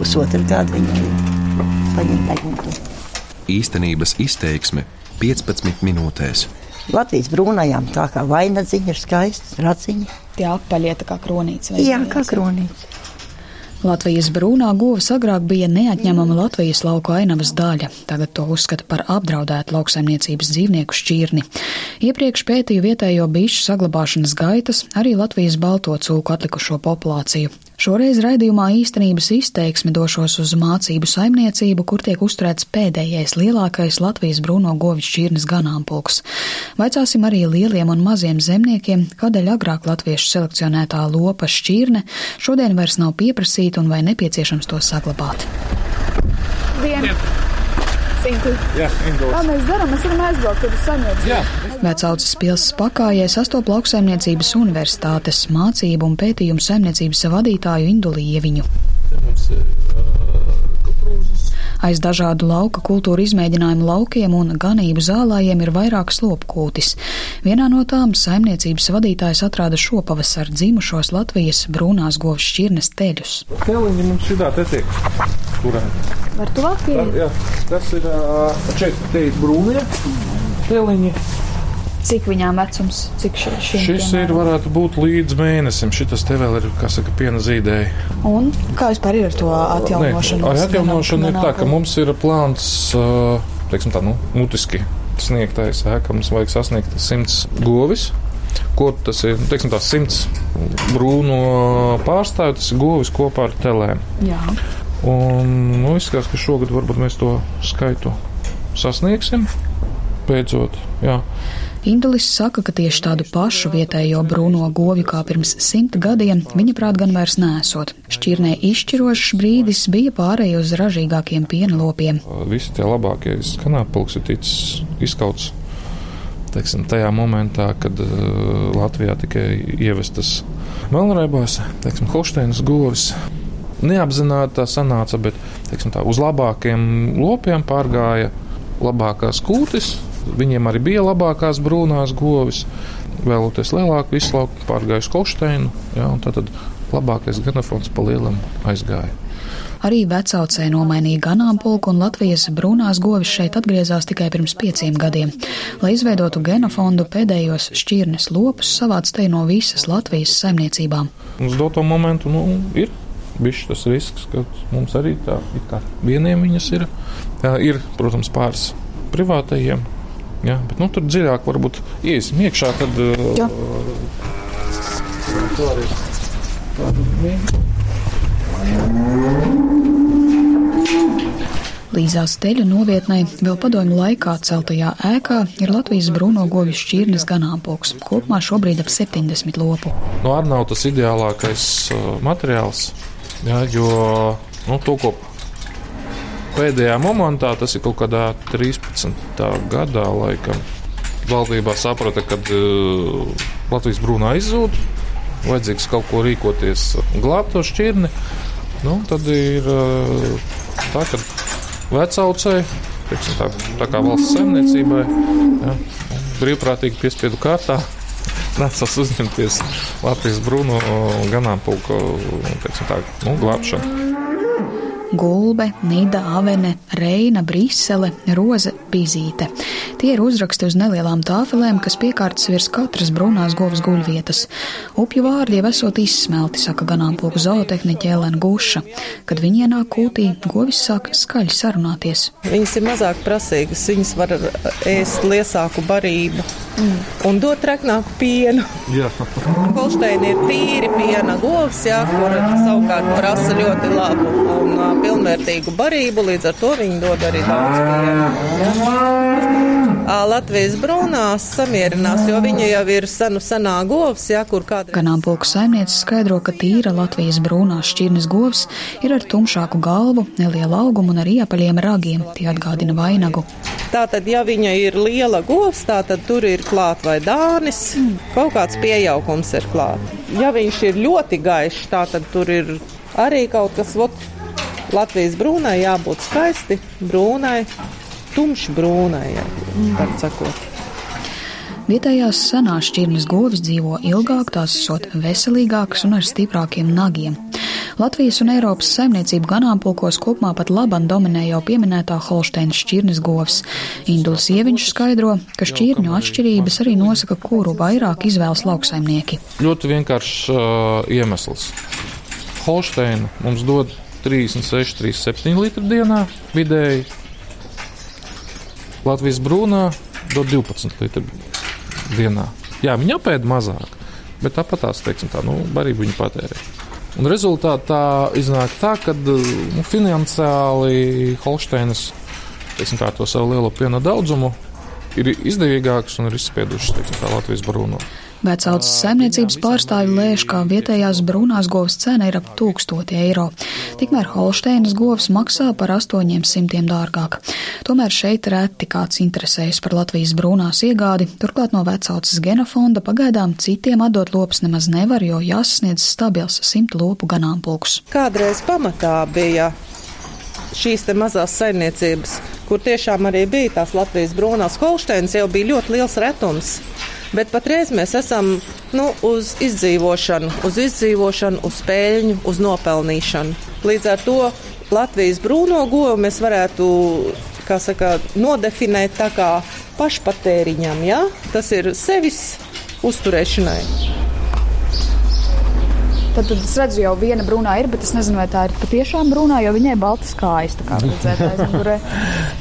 pusotru gadu viņai paņēma deguntu. Īstenības izteiksme 15 minūtēs. Latvijas brūnajām tā kā vainadziņa ir skaista, raciņa. Tie apaļie tā kā kronītes. Jā, kā kronītes. Latvijas brūnā govs agrāk bija neatņemama Latvijas lauku ainavas daļa, tagad to uzskata par apdraudētu lauksaimniecības dzīvnieku šķirni. Iepriekš pētīju vietējo bišu saglabāšanas gaitas, arī Latvijas balto cūku atlikušo populāciju. Šoreiz raidījumā īstenības izteiksmi došos uz mācību saimniecību, kur tiek uzturēts pēdējais lielākais Latvijas brūno govis šķirnes ganāmpulks. Vaicāsim arī lieliem un maziem zemniekiem, kādēļ agrāk latviešu selekcionētā lopa šķirne šodien vairs nav pieprasīta un vai nepieciešams to saglabāt. Vienu. Cinki. Jā, Kā mēs darām? Mēs varam aizbraukt, kad saņemt. Jā. Vecaucas pils pakājai sastop lauksaimniecības universitātes mācību un pētījumu saimniecības vadītāju Indu Lieviņu. Te mums ir uh. Aiz dažādu lauka kultūra izmēģinājumu laukiem un ganību zālājiem ir vairākas lopkūtis. Vienā no tām saimniecības vadītājs atrada šopavasar dzimušos Latvijas brūnās govs šķirnes teļus. Teliņi mums šitā te tiek turēti. Var tuvāk iet? jā, tas ir šeit, te ir brūnie teliņi. Cik viņām vecums, cik šī, šim Šis ir varētu būt līdz mēnesim. Šitas te vēl ir, kā saka, piena zīdēji. Un kā vispār ir ar to atjaunošanu? Ar atjaunošanu ir tā, ka mums ir plāns, teiksim tā, nu, mutiski sniegtais ēka. Mums vajag sasniegt simts govis. Ko tas ir? Nu, Teiksim, tā simts brūno pārstāvju, tas ir govis kopā ar telēm. Jā. Un nu, izskatās, ka šogad varbūt mēs to skaitu sasniegsim. Beidzot, jā. Indulis saka, ka tieši tādu pašu vietējo brūno govju kā pirms simt gadiem viņa prāt gan vairs nesot. Šķirnē izšķirošs brīdis bija pārēj uz ražīgākiem piena lopiem. Visi tie labākie kanāpulks ir ticis izkauts. Teiksim, tajā momentā, kad uh, Latvijā tika ievestas melnraibās, teiksim, Holšteinas govis, neapzināti tā sanāca, bet teiksim, tā, uz labākiem lopiem pārgāja labākās kūtis. Viņiem arī bija labākās brūnās govis. Vēloties lielāku izslauku, pārgāja uz Holšteinu. Jā, tad, labākais ganafons pa lielam aizgāja. Arī vecaucē nomainīja ganāmpulku un Latvijas brūnās govis šeit atgriezās tikai pirms pieciem gadiem. Lai izveidotu genofondu, pēdējos šķirnes lopus savāc te no visas Latvijas saimniecībām. Uz doto momentu nu, ir bijis tas risks, ka mums arī tā kā vieniem viņas ir. Jā, ir, protams, pāris privātajiem. Jā, bet nu, tur dziļāk varbūt iesim iekšā. Tad, Jā. Tā arī tāda Līdzās teļu novietnei vēl padomju laikā celtajā ēkā ir Latvijas brūno govju šķirnes ganāmpulks. Kopumā šobrīd ap 70 lopu. Nu, arī nav tas ideālākais uh, materiāls. Jā, jo nu, to, ko pēdējā momentā, tas ir kaut kādā 13. gadā, laikam, valdībā saprata, ka uh, Latvijas brūnā izzūd, vajadzīgs kaut ko rīkoties, glābt to šķirni. Nu, tad ir uh, tā, ka vecaucēji, tā, tā kā valsts saimniecībai, ja, brīvprātīgi piespiedu kārtā nācās uzņemties Latvijas brūnu ganāmpulku teiksim, tā, nu, glābšanu. Gulbe, Nīda, Avene, Reina, Brisele, Roze, Bizīte. Tie ir uzraksti uz nelielām tāfelēm, kas piekārtas virs katras brūnās govs guļvietas. Upju vārdi jau esot izsmelti, saka ganāmpulku zootehniķa Elena Guša. Kad viņi ienāk kūtī, govis sāk skaļi sarunāties. Viņas ir mazāk prasīgas, viņas var ēst liesāku barību mm. un dot treknāku pienu. Jā. Holsteina ir tīri piena govs, jā, kur savukārt prasa ļoti labu un uh, pilnvērtīgu barību, līdz ar to viņi dod arī daudz piena. Jā. Latvijas brūnās samierinās, jo viņa jau ir senu senā govs, jā, kur kādreiz. Ganāmpulku saimniece skaidro, ka tīra Latvijas brūnās šķirnes govs ir ar tumšāku galvu, nelielu augumu un ar iepaļiem ragiem. Tie atgādina vainagu. Tātad, ja viņa ir liela govs, tad tur ir klāt vai dānis, kaut kāds pieaugums ir klāt. Ja viņš ir ļoti gaišs, tad tur ir arī kaut kas, ot, Latvijas brūnai jābūt skaisti, brūnai, tumši brūnai, tā sakot. Vietējās senās šķirnes govis dzīvo ilgāk, tās esot veselīgākas un ar stiprākiem nagiem. Latvijas un Eiropas saimniecību ganāmpulkos kopumā pat labam dominē jau pieminētā Holšteinas šķirnes govs. Induls Ieviņš skaidro, ka šķirņu atšķirības arī nosaka, kuru vairāk izvēlas lauksaimnieki. Ļoti vienkāršs uh, iemesls. Holšteina mums dod 36, 37 litru dienā vidēji. Latvijas brūnā dod 12 litru dienā. Jā, viņi apēda mazāk, bet tāpat tās, teiksim, tā, nu, barību viņi patērē. Un rezultātā iznāk tā, ka nu, finansiāli teiksim, tā, to savu lielo piena daudzumu ir izdevīgāks un ir izspiedušas, teiksim, Latvijas brūno. Vecaucas saimniecības pārstāvi lēš, ka vietējās brūnās govs cena ir ap 1000 eiro. Tikmēr Holšteinas govs maksā par 800 dārgāk. Tomēr šeit reti kāds interesējas par Latvijas brūnās iegādi, turklāt no vecaucas genofonda pagaidām citiem atdot lopas nemaz nevar, jo jāsasniedz stabils simt lopu ganāmpulks. Kādreiz pamatā bija šīs mazās saimniecības, kur tiešām arī bija tās Latvijas brūnās Holšteinas, jau bija ļoti liels retums. Bet patreiz mēs esam nu, uz izdzīvošanu, uz izdzīvošanu, uz spēļņu, uz nopelnīšanu. Līdz ar to Latvijas brūno govu mēs varētu saka, nodefinēt tā kā pašpatēriņam. Ja? Tas ir sevis uzturēšanai. Tad, tad es redzu, jau viena brūnā ir, bet es nezinu, vai tā ir patiešām brūnā, jo viņai baltas kājas. Kā, aizmugurē.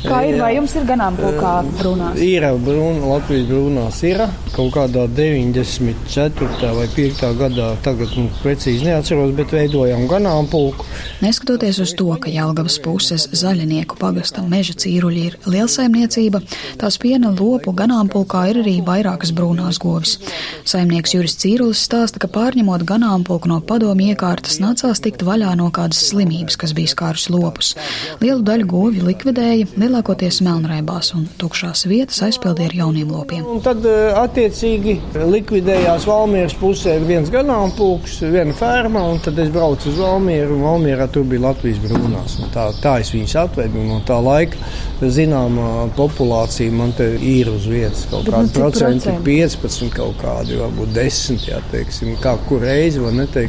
kā ir, vai jums ir ganāmpulkā brūnās? Ir brūna, Latvijas brūnās ir kaut kādā 94. vai 5. gadā, tagad nu, precīzi neatceros, bet veidojām ganāmpulku. Neskatoties uz to, ka Jelgavas puses zaļinieku pagasta meža cīruļi ir lielsaimniecība, tās piena lopu ganāmpulkā ir arī vairākas brūnās govis. Saimnieks Juris Cīrulis stāsta, ka pārņemot ganāmpulku no no padomu iekārtas nācās tikt vaļā no kādas slimības, kas bija skārus lopus. Lielu daļu govju likvidēja, lielākoties melnraibās, un tukšās vietas aizpildīja ar jauniem lopiem. Un tad eh, attiecīgi likvidējās Valmieras pusē viens ganāmpulks, viena ferma, un tad es braucu uz Valmieru, un Valmierā tur bija Latvijas brūnās. Tā, tā es viņus atvedu, un no tā laika zināmā populācija man te ir uz vietas kaut kāda procenti, 15 kaut kādi, varbūt 10, jā, teiksim, kā kur reizi, vai neteikt teiksim,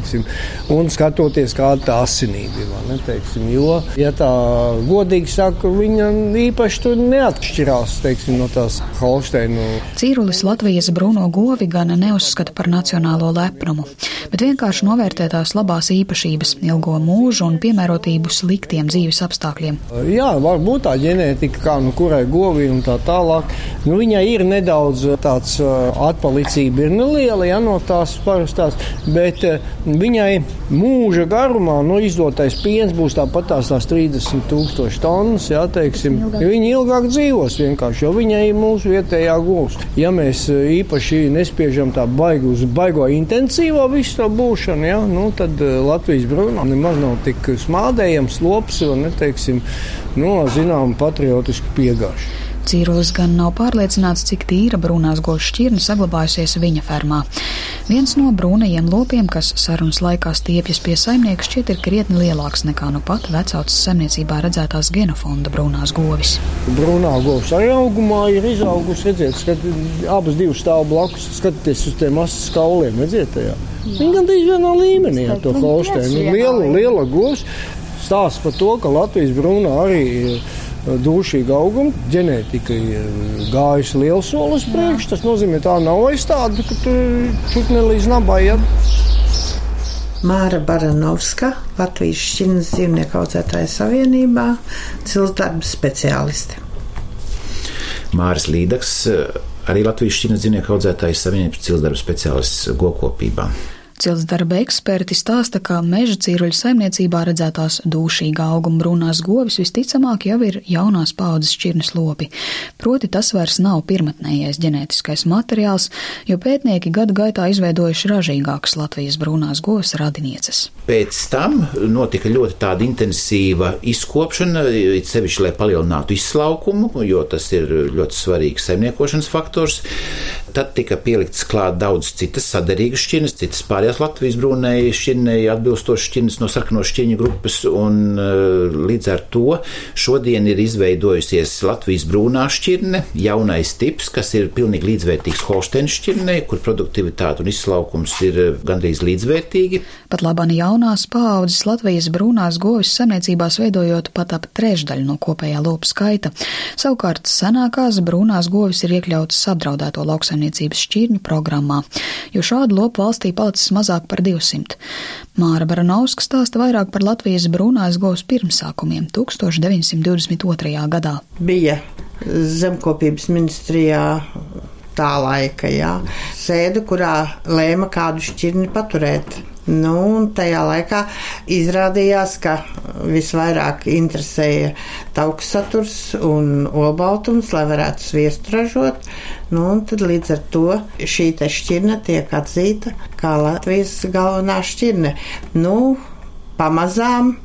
un skatoties, kāda tā asinība ir. Neteiksim, jo, ja tā godīgi saka, viņa īpaši tur neatšķirās teiksim, no tās Holsteinu. Cīrulis Latvijas brūno govi gan neuzskata par nacionālo lepnumu, bet vienkārši novērtē tās labās īpašības, ilgo mūžu un piemērotību sliktiem dzīves apstākļiem. Jā, varbūt tā ģenētika, kā nu kurai govi un tā tālāk, nu viņai ir nedaudz tāds atpalicība ir neliela, ja no tās parastās, bet Viņai mūža garumā nu, izdotais piens būs tāpat tās, tās 30,000 tonnas. Jā, teiksim, viņa ilgāk dzīvos vienkārši, jo viņai ir mūsu vietējā gūs. Ja mēs e, īpaši nespiežam tā baigu uz baigo intensīvo visu to būšanu, jā, nu, tad e, Latvijas brūnā nemaz nav tik smādējams lops un, neteiksim, nu, zinām, patriotisku piegājuši. Cīrulis gan nav pārliecināts, cik tīra brūnās gošu šķirne saglabājusies viņa fermā. Viens no brūnajiem lopiem, kas sarunas laikā stiepjas pie saimnieka, šķiet ir krietni lielāks nekā nu pat vecautas saimniecībā redzētās genofonda brūnās govis. Brūnā govs arī augumā ir izaugusi, redziet, skat, abas divas stāv blakus, skatieties uz tiem asas kauliem, redziet, tajā. Viņa gandrīz vienā līmenī ar to holsteinu. Liela, liela govs stāsta par to, ka Latvijas brūnā arī ir dūšīga auguma, ģenētika ir gājusi liels solis priekš. Tas nozīmē, ka tā nav aizstāde, ka tur čuk ne līdz nabai. Ja. Māra Baranovska, Latvijas šķirnes dzīvnieku audzētāja savienībā, cilsdarba speciāliste. Māris Līdaks, arī Latvijas šķirnes dzīvnieku audzētājas savienības cilsdarba speciālists gokopībā. Cilts darba eksperti stāsta, ka meža cīruļu saimniecībā redzētās dūšīgā auguma brūnās govis visticamāk jau ir jaunās paudzes šķirnes lopi. Proti tas vairs nav pirmatnējais ģenētiskais materiāls, jo pētnieki gadu gaitā izveidojuši ražīgākas Latvijas brūnās govis radinieces. Pēc tam notika ļoti tāda intensīva izkopšana, it sevišķi, lai palielinātu izslaukumu, jo tas ir ļoti svarīgs saimniekošanas faktors. Tad tika pielikts klāt daudz citas sadarīgas šķirnes, citas pārējās Latvijas brūnēji šķirnei atbilstošas šķirnes no sarkano šķirņu grupas, un uh, līdz ar to šodien ir izveidojusies Latvijas brūnā šķirne, jaunais tips, kas ir pilnīgi līdzvērtīgs Holsteins šķirnei, kur produktivitāte un izslaukums ir uh, gandrīz līdzvērtīgi. Pat labāk jaunās paaudzes Latvijas brūnās govis saimniecībās veidojot pat ap trešdaļu no kopējā lopu skaita. Savukārt senākās brūnās govis ir iekļautas apdraudēto lauksaimniecību lauksaimniecības šķirņu programmā, jo šādu lopu valstī palicis mazāk par 200. Māra Baranovska stāsta vairāk par Latvijas brūnās govs pirmsākumiem 1922. gadā. Bija zemkopības ministrijā tā laika, jā, sēde, kurā lēma kādu šķirni paturēt Nu, tajā laikā izrādījās, ka visvairāk interesēja tauku saturs un olbaltums, lai varētu sviestu ražot. Nu, tad līdz ar to šī šķirne tiek atzīta kā Latvijas galvenā šķirne. Nu, pamazām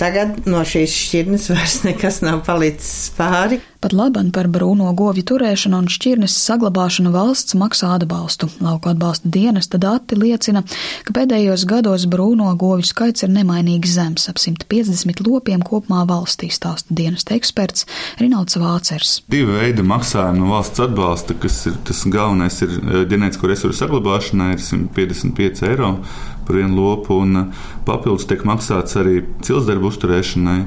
Tagad no šīs šķirnes vairs nekas nav palicis pāri. Pat laban par brūno govju turēšanu un šķirnes saglabāšanu valsts maksā atbalstu. Lauku atbalsta dienesta dati liecina, ka pēdējos gados brūno govju skaits ir nemainīgi zems - ap 150 lopiem kopumā valstī, stāsta dienesta eksperts Rinalds Vācers. Divi veidi maksājumi no valsts atbalsta, kas ir tas galvenais, ir eh, ģenētisko resursu saglabāšanai, ir 155 eiro par vienu lopu, un uh, papildus tiek maksāts arī cilsdarbu uzturēšanai.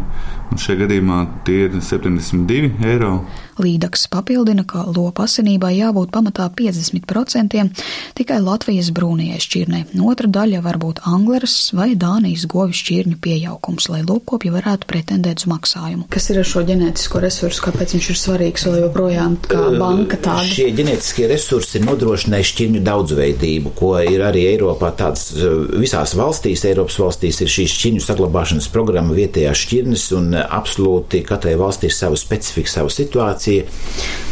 Un šajā gadījumā tie ir 72 eiro. 对。Līdaks papildina, ka lopu asinībai jābūt pamatā 50% tikai Latvijas brūnijai šķirnei. Otra daļa var būt Angleras vai Dānijas govi šķirņu piejaukums, lai lopkopji varētu pretendēt uz maksājumu. Kas ir ar šo ģenētisko resursu, kāpēc viņš ir svarīgs vēl joprojām kā banka tāda? Šie ģenētiskie resursi nodrošināja šķirņu daudzveidību, ko ir arī Eiropā tāds visās valstīs, Eiropas valstīs ir šī šķirņu saglabāšanas programma vietējās šķirnes un absolūti katrai valstī ir sava specifika, sava situācija situācija.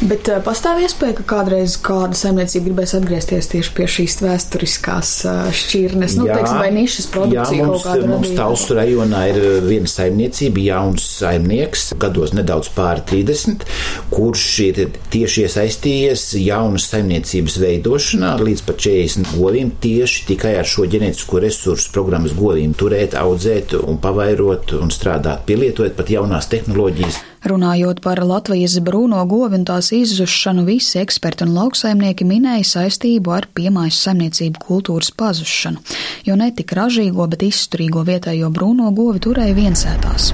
Bet uh, pastāv iespēja, ka kādreiz kāda saimniecība gribēs atgriezties tieši pie šīs vēsturiskās uh, šķirnes, nu, jā, teiksim, vai nišas produkcija jā, mums, kaut kāda. Mums Tausu rajonā ir viena saimniecība, jauns saimnieks, gados nedaudz pāri 30, kurš ir tieši iesaistījies jaunas saimniecības veidošanā līdz pat 40 govīm tieši tikai ar šo ģenētisko resursu programmas govīm turēt, audzēt un pavairot un strādāt, pielietojot pat jaunās tehnoloģijas. Runājot par Latvijas brūno govi un tās izzušanu, visi eksperti un lauksaimnieki minēja saistību ar piemājas saimniecību kultūras pazušanu, jo ne tik ražīgo, bet izturīgo vietējo brūno govi turēja viensētās.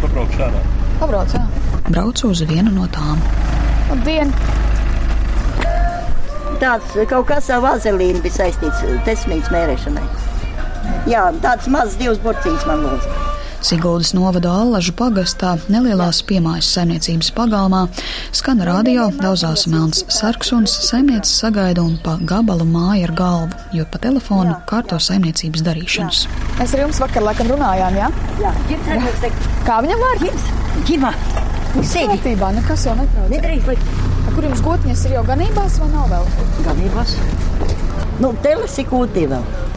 Pabrauc šādā. Pabrauc, jā. Braucu uz vienu no tām. Labdien! Tāds kaut kas ar vazelīnu bija saistīts tesmīgas mērēšanai. Jā, tāds mazs divs burcīgs man lūdzu. Siguldas novada Allažu pagastā, nelielās piemājas saimniecības pagalmā, skan radio, daudzās melns sarksuns, saimniecis sagaida un pa gabalu māja ar galvu, jo pa telefonu kārto saimniecības darīšanas. Jā. Mēs ar jums vakar laikam runājām, jā? Jā, jā. Kā viņam vārds? Ģimā. Sēdi. Kārtībā, nekas jau netrauc. Nedrīkst likt. Kur jums gotņas ir jau ganībās vai nav vēl? Ganībās. Nu, teles ir kūtī vēl.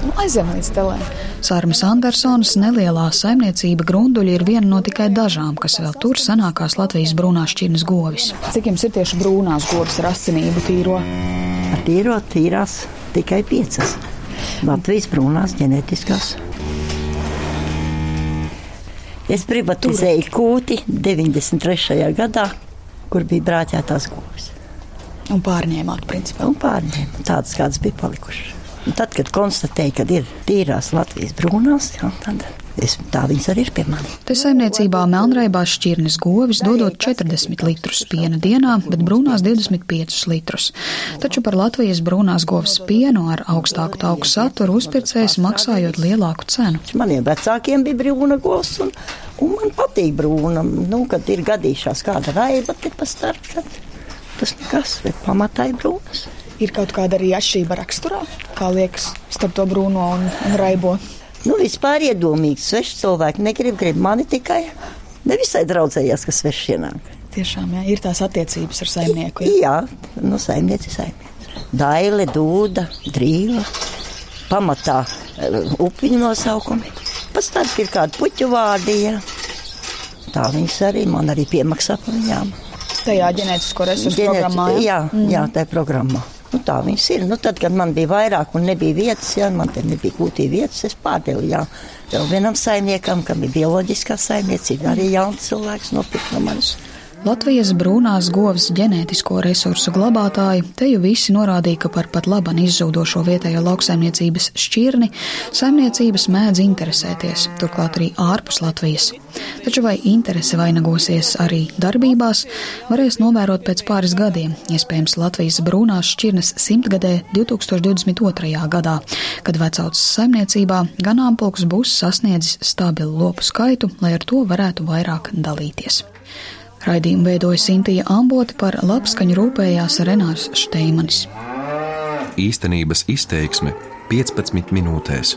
Nu, aizem līdz telē. Sārmas Andersonas nelielā saimniecība Grunduļi ir viena no tikai dažām, kas vēl tur senākās Latvijas brūnās šķirnes govis. Cik jums ir tieši brūnās govis ar asinību tīro? Ar tīro tīrās tikai piecas. Latvijas brūnās ģenētiskās. Es privatizēju kūti 93. gadā, kur bija brāķētās govis. Un pārņēmāt, principā. Un pārņēmu tādas, kādas bija palikušas. Tad, kad konstatēju, ka ir tīrās Latvijas brūnās, jā, tad es, tā viņas arī ir pie manis. Te saimniecībā melnraibās šķirnes govis dodot 40 litrus piena dienā, bet brūnās 25 litrus. Taču par Latvijas brūnās govs pienu ar augstāku tauku saturu uzpircējs maksājot lielāku cenu. Maniem vecākiem bija brūna govs, un, un man patīk brūna. Nu, kad ir gadījušās kāda raiba, te pa starp, tad tas nekas, bet pamatā ir brūnas. Ir kaut kāda arī atšķirība raksturā, kā liekas, starp to brūno un, un raibo. Nu, vispār iedomīgi, sveši cilvēki negrib, grib mani tikai. Nevisai draudzējās, kas sveši ienāk. Tiešām, jā, ir tās attiecības ar saimnieku. Jā, jā nu, saimnieci, saimnieci. Daile, dūda, drīva, pamatā uh, upiņu nosaukumi. Pēc tam ir kādi puķu vārdi, jā. Tā viņas arī man arī piemaksā par viņām. Tajā ģenētisko resursu Ģenēti- programmā. Ja? Jā, jā, tā ir programmā. Nu, tā viņas ir. Nu, tad, kad man bija vairāk un nebija vietas, jā, man te nebija gūtī vietas, es pārdevu jā, vēl vienam saimniekam, kam ir bioloģiskā saimniecība, arī jauns cilvēks nopirka no manis. Latvijas brūnās govs ģenētisko resursu glabātāji te jau visi norādīja, ka par pat laban izzūdošo vietējo lauksaimniecības šķirni saimniecības mēdz interesēties, turklāt arī ārpus Latvijas. Taču vai interese vainagosies arī darbībās, varēs novērot pēc pāris gadiem, iespējams Latvijas brūnās šķirnes simtgadē 2022. gadā, kad vecauts saimniecībā ganāmpulks būs sasniedzis stabilu lopu skaitu, lai ar to varētu vairāk dalīties. Raidījumu veidoja Sintīja Ambote par labskaņu rūpējās Renārs Šteimanis. Īstenības izteiksme 15 minūtēs.